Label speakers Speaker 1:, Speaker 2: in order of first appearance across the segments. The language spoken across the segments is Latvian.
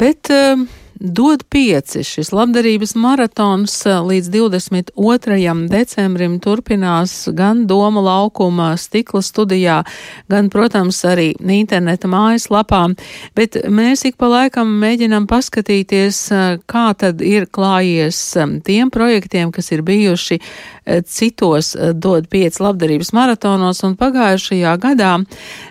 Speaker 1: Bet uh, dod pieci. Šis labdarības maratons eh, līdz 22. decembrim turpinās gan Doma laukuma stikla studijā, gan, protams, arī interneta mājaslapā, bet mēs ik pa laikam mēģinam paskatīties, eh, kā tad ir klājies eh, tiem projektiem, kas ir bijuši citos dod pieci labdarības maratonos, un pagājušajā gadā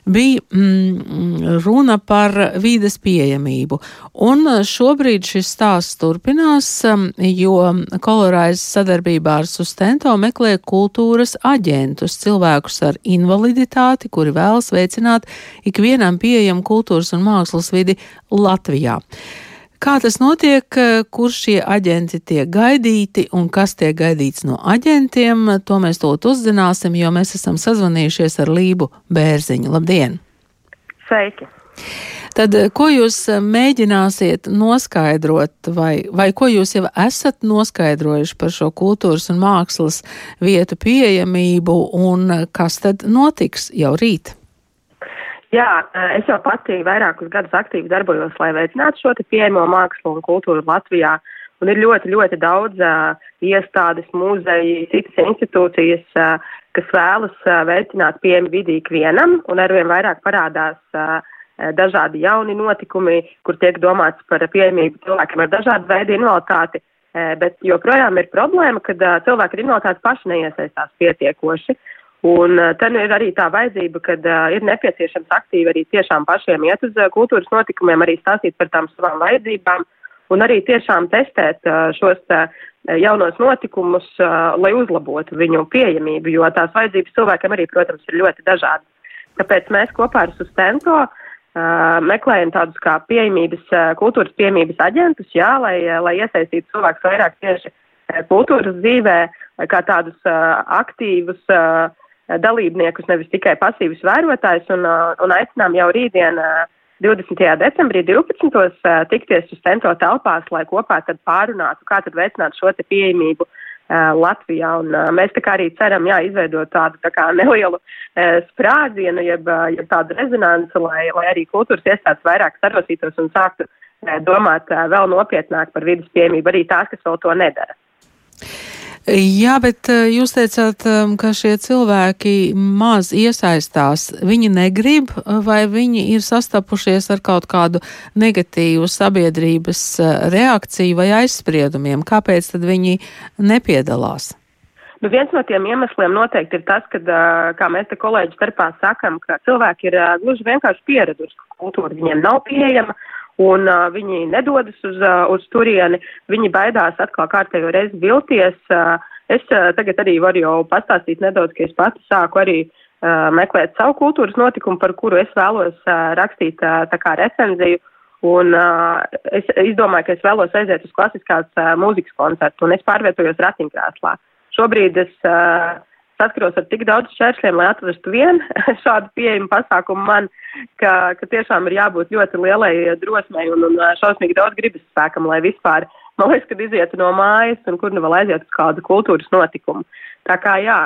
Speaker 1: bija mm, runa par vīdes pieejamību. Un šobrīd Šobrīd šis stāsts turpinās, um, jo Kolorājas sadarbībā ar Sustento meklē kultūras aģentus, cilvēkus ar invaliditāti, kuri vēlas veicināt ikvienam pieejamu kultūras un mākslas vidi Latvijā. Kā tas notiek, kur šie aģenti tiek gaidīti un kas tiek gaidīts no aģentiem, to mēs to uzzināsim, jo mēs esam sazvanījušies ar Lību Bērziņu. Labdien!
Speaker 2: Sveiki!
Speaker 1: Tad, eh, ko jūs eh, mēģināsiet noskaidrot, vai, vai ko jūs jau esat noskaidrojuši par šo kultūras un mākslas vietu pieejamību, un eh, kas tad notiks jau rīt?
Speaker 2: Jā, es jau pati vairākus gadus aktīvi darbojos, lai veicinātu šo pieejamo mākslu un kultūru Latvijā. Un ir ļoti, ļoti daudz uh, iestādes, muzeji, citas institūcijas, uh, kas vēlas uh, veicināt pieejamu vidi ikvienam, un arvien vairāk parādās uh, dažādi jauni notikumi, kur tiek domāts par pieejamību cilvēkiem ar dažādu veidu invaliditāti, eh, bet joprojām ir problēma, ka eh, cilvēki ar invaliditāti paši neiesaistās pietiekoši. Un tad ir arī tā vajadzība, ka ir nepieciešams aktīvi arī tiešām pašiem iet uz kultūras notikumiem, arī stāstīt par tām savām vajadzībām un arī tiešām testēt šos jaunos notikumus, lai uzlabotu viņu pieejamību, jo tās vajadzības cilvēkiem arī, protams, ir ļoti dažādas. Tāpēc mēs kopā ar Sustento uh, meklējam tādus kā pieejamības, kultūras pieejamības aģentus, jā, lai, lai iesaistītu cilvēkus vairāk tieši kultūras dzīvē, kā tādus aktīvus dalībniekus, nevis tikai pasīvus vērotājus, un, un aicinām jau rītdien 20. decembrī 12. tikties uz centro telpās, lai kopā tad pārunātu, kā tad veicināt šo te pieejamību Latvijā. Un mēs tā kā arī ceram, jā, izveidot tādu tā kā nelielu sprādzienu, jeb, jeb tādu rezonanci, lai, lai arī kultūras iestādes vairāk sarosītos un sāktu domāt vēl nopietnāk par vidas piemību, arī tās, kas vēl to nedara.
Speaker 1: Jā, bet eh, jūs teicāt, um, ka šie cilvēki maz iesaistās. Viņi negrib, vai viņi ir sastapušies ar kaut kādu negatīvu sabiedrības eh, reakciju vai aizspriedumiem? Kāpēc tad viņi nepiedalās?
Speaker 2: Nu, viens no tiem iemesliem noteikti ir tas, ka, eh, kā mēs te kolēģi starpā sakam, ka cilvēki ir gluži vienkārši pieraduši, ka kultūra viņiem nav pieejama, un uh, viņi nedodas uz, uh, uz turieni, viņi baidās atkal kārtējo reizi vilties. Uh, es uh, tagad arī varu jau pastāstīt nedaudz, ka es pati sāku arī uh, meklēt savu kultūras notikumu, par kuru es vēlos uh, rakstīt uh, tā kā recenziju. Un uh, es izdomāju, ka es vēlos aiziet uz klasiskās uh, mūzikas koncertu, un es pārvietojos ratiņkrēslā. Šobrīd es uh, saskaros ar tik daudz šķēršļiem, lai atrastu vienu šādu pieejamu pasākumu man, ka, ka tiešām ir jābūt ļoti lielai drosmei un, un šausmīgi daudz gribas spēkam, lai vispār, man liekas, kad izietu no mājas un kur nu vēl aiziet uz kādu kultūras notikumu. Tā kā jā,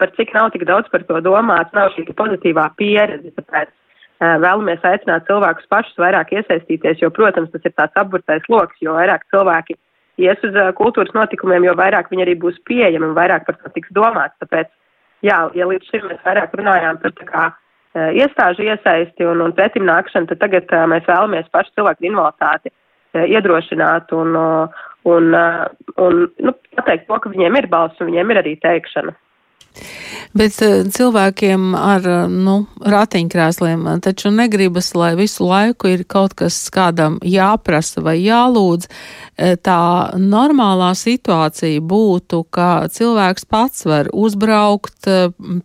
Speaker 2: par cik nav tik daudz par to domāts, nav šī pozitīvā pieredze, tāpēc vēlamies aicināt cilvēkus pašus vairāk iesaistīties, jo, protams, tas ir tāds apburtais loks, jo vairāk cilvēki ies uz kultūras notikumiem, jo vairāk viņi arī būs pieejami un vairāk par to tiks domāts. Tāpēc, jā, ja līdz šim mēs vairāk runājām par tā kā iestāžu iesaisti un, un pretim nākšanu, tad tagad uh, mēs vēlamies pašu cilvēku invaliditāti uh, iedrošināt un, uh, un, un nu, pateikt to, ka viņiem ir balss un viņiem ir arī teikšana.
Speaker 1: Bet eh, cilvēkiem ar eh, nu, ratiņkrēsliem eh, taču negribas, lai visu laiku ir kaut kas kādam jāprasa vai jālūdz. Tā normālā situācija būtu, ka cilvēks pats var uzbraukt,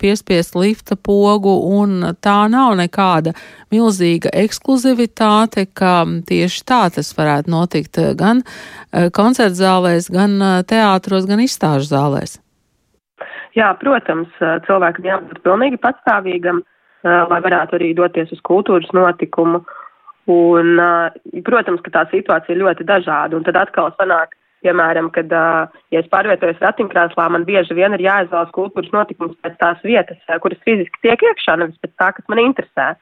Speaker 1: piespiest lifta pogu, un tā nav nekāda milzīga ekskluzivitāte, ka tieši tā tas varētu notikt gan koncertzālēs, gan teātros, gan izstāžu zālēs.
Speaker 2: Jā, protams, cilvēkam jābūt pilnīgi patstāvīgam, lai varētu arī doties uz kultūras notikumu. Un, protams, ka tā situācija ir ļoti dažāda. Un tad atkal sanāk, piemēram, kad, ja es pārvietojos ratiņkrēslā, man bieži vien ir jāizvēlas kultūras notikums pēc tās vietas, kuras fiziski tiek iekšā, nevis pēc tā, kas man interesē.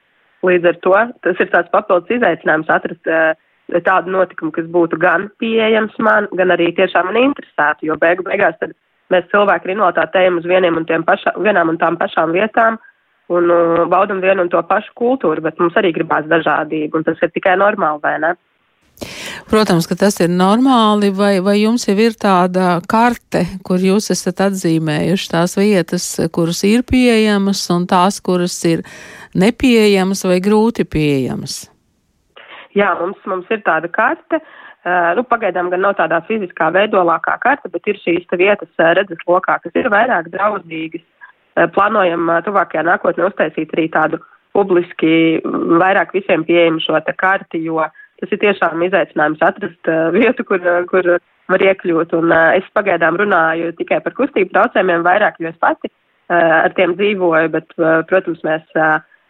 Speaker 2: Līdz ar to tas ir tāds papildus izaicinājums atrast tādu notikumu, kas būtu gan pieejams man, gan arī tiešām man interesētu, jo beigu beigās tad mēs cilvēki realitāte ejam uz vieniem un tiem pašā, vienām un tām pašām vietām un uh, baudam vienu un to pašu kultūru, bet mums arī gribās dažādību, un tas ir tikai normāli, vai ne?
Speaker 1: Protams, ka tas ir normāli, vai, vai jums jau ir tāda karte, kur jūs esat atzīmējuši tās vietas, kuras ir pieejamas un tās, kuras ir nepieejamas vai grūti pieejamas?
Speaker 2: Jā, mums, mums ir tāda karte. Uh, nu, pagaidām gan nav tādā fiziskā veidolākā karte, bet ir šīs vietas uh, redzes lokā, kas ir vairāk draudzīgas. Uh, plānojam tuvākajā nākotnē uztaisīt arī tādu publiski vairāk visiem pieejamu šo karti, jo tas ir tiešām izaicinājums atrast vietu, kur, kur var iekļūt. Un es pagaidām runāju tikai par kustību traucējumiem vairāk, jo es pati ar tiem dzīvoju, bet, protams, mēs.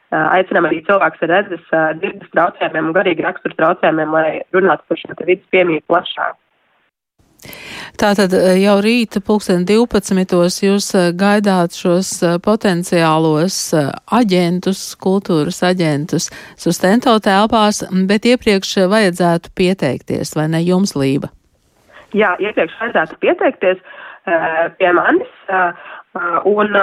Speaker 2: Uh, aicinām arī cilvēkus ar redzes, dzirdes traucējumiem un garīgi raksturu traucējumiem, lai runātu par šo vidas piemību plašāk.
Speaker 1: Tātad jau rīta pulksten 12. jūs gaidāt šos potenciālos aģentus, kultūras aģentus sustento telpās, bet iepriekš vajadzētu pieteikties, vai ne jums lība?
Speaker 2: Jā, iepriekš vajadzētu pieteikties pie manis. Un,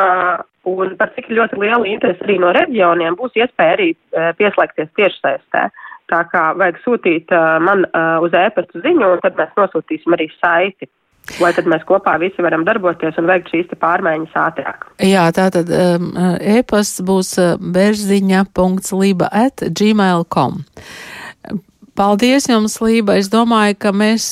Speaker 2: un par cik ļoti liela interese arī no reģioniem būs iespēja arī pieslēgties tiešsaistē. Tā kā vajag sūtīt man uz ēpastu ziņu, un tad mēs nosūtīsim arī saiti. Lai tad mēs kopā visi varam darboties un veikt šīs pārmaiņas ātrāk.
Speaker 1: Jā, tātad um, e-pasts būs berziņa.liba at gmail.com. Paldies jums, Lība. Es domāju, ka mēs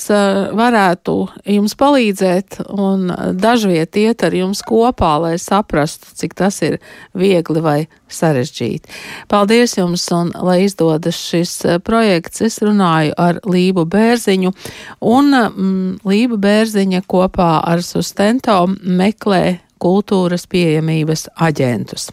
Speaker 1: varētu jums palīdzēt un dažviet iet ar jums kopā, lai saprastu, cik tas ir viegli vai sarežģīti. Paldies jums un lai izdodas šis projekts. Es runāju ar Lību Bērziņu un mm, Lība Bērziņa kopā ar Sustento meklē kultūras pieejamības aģentus.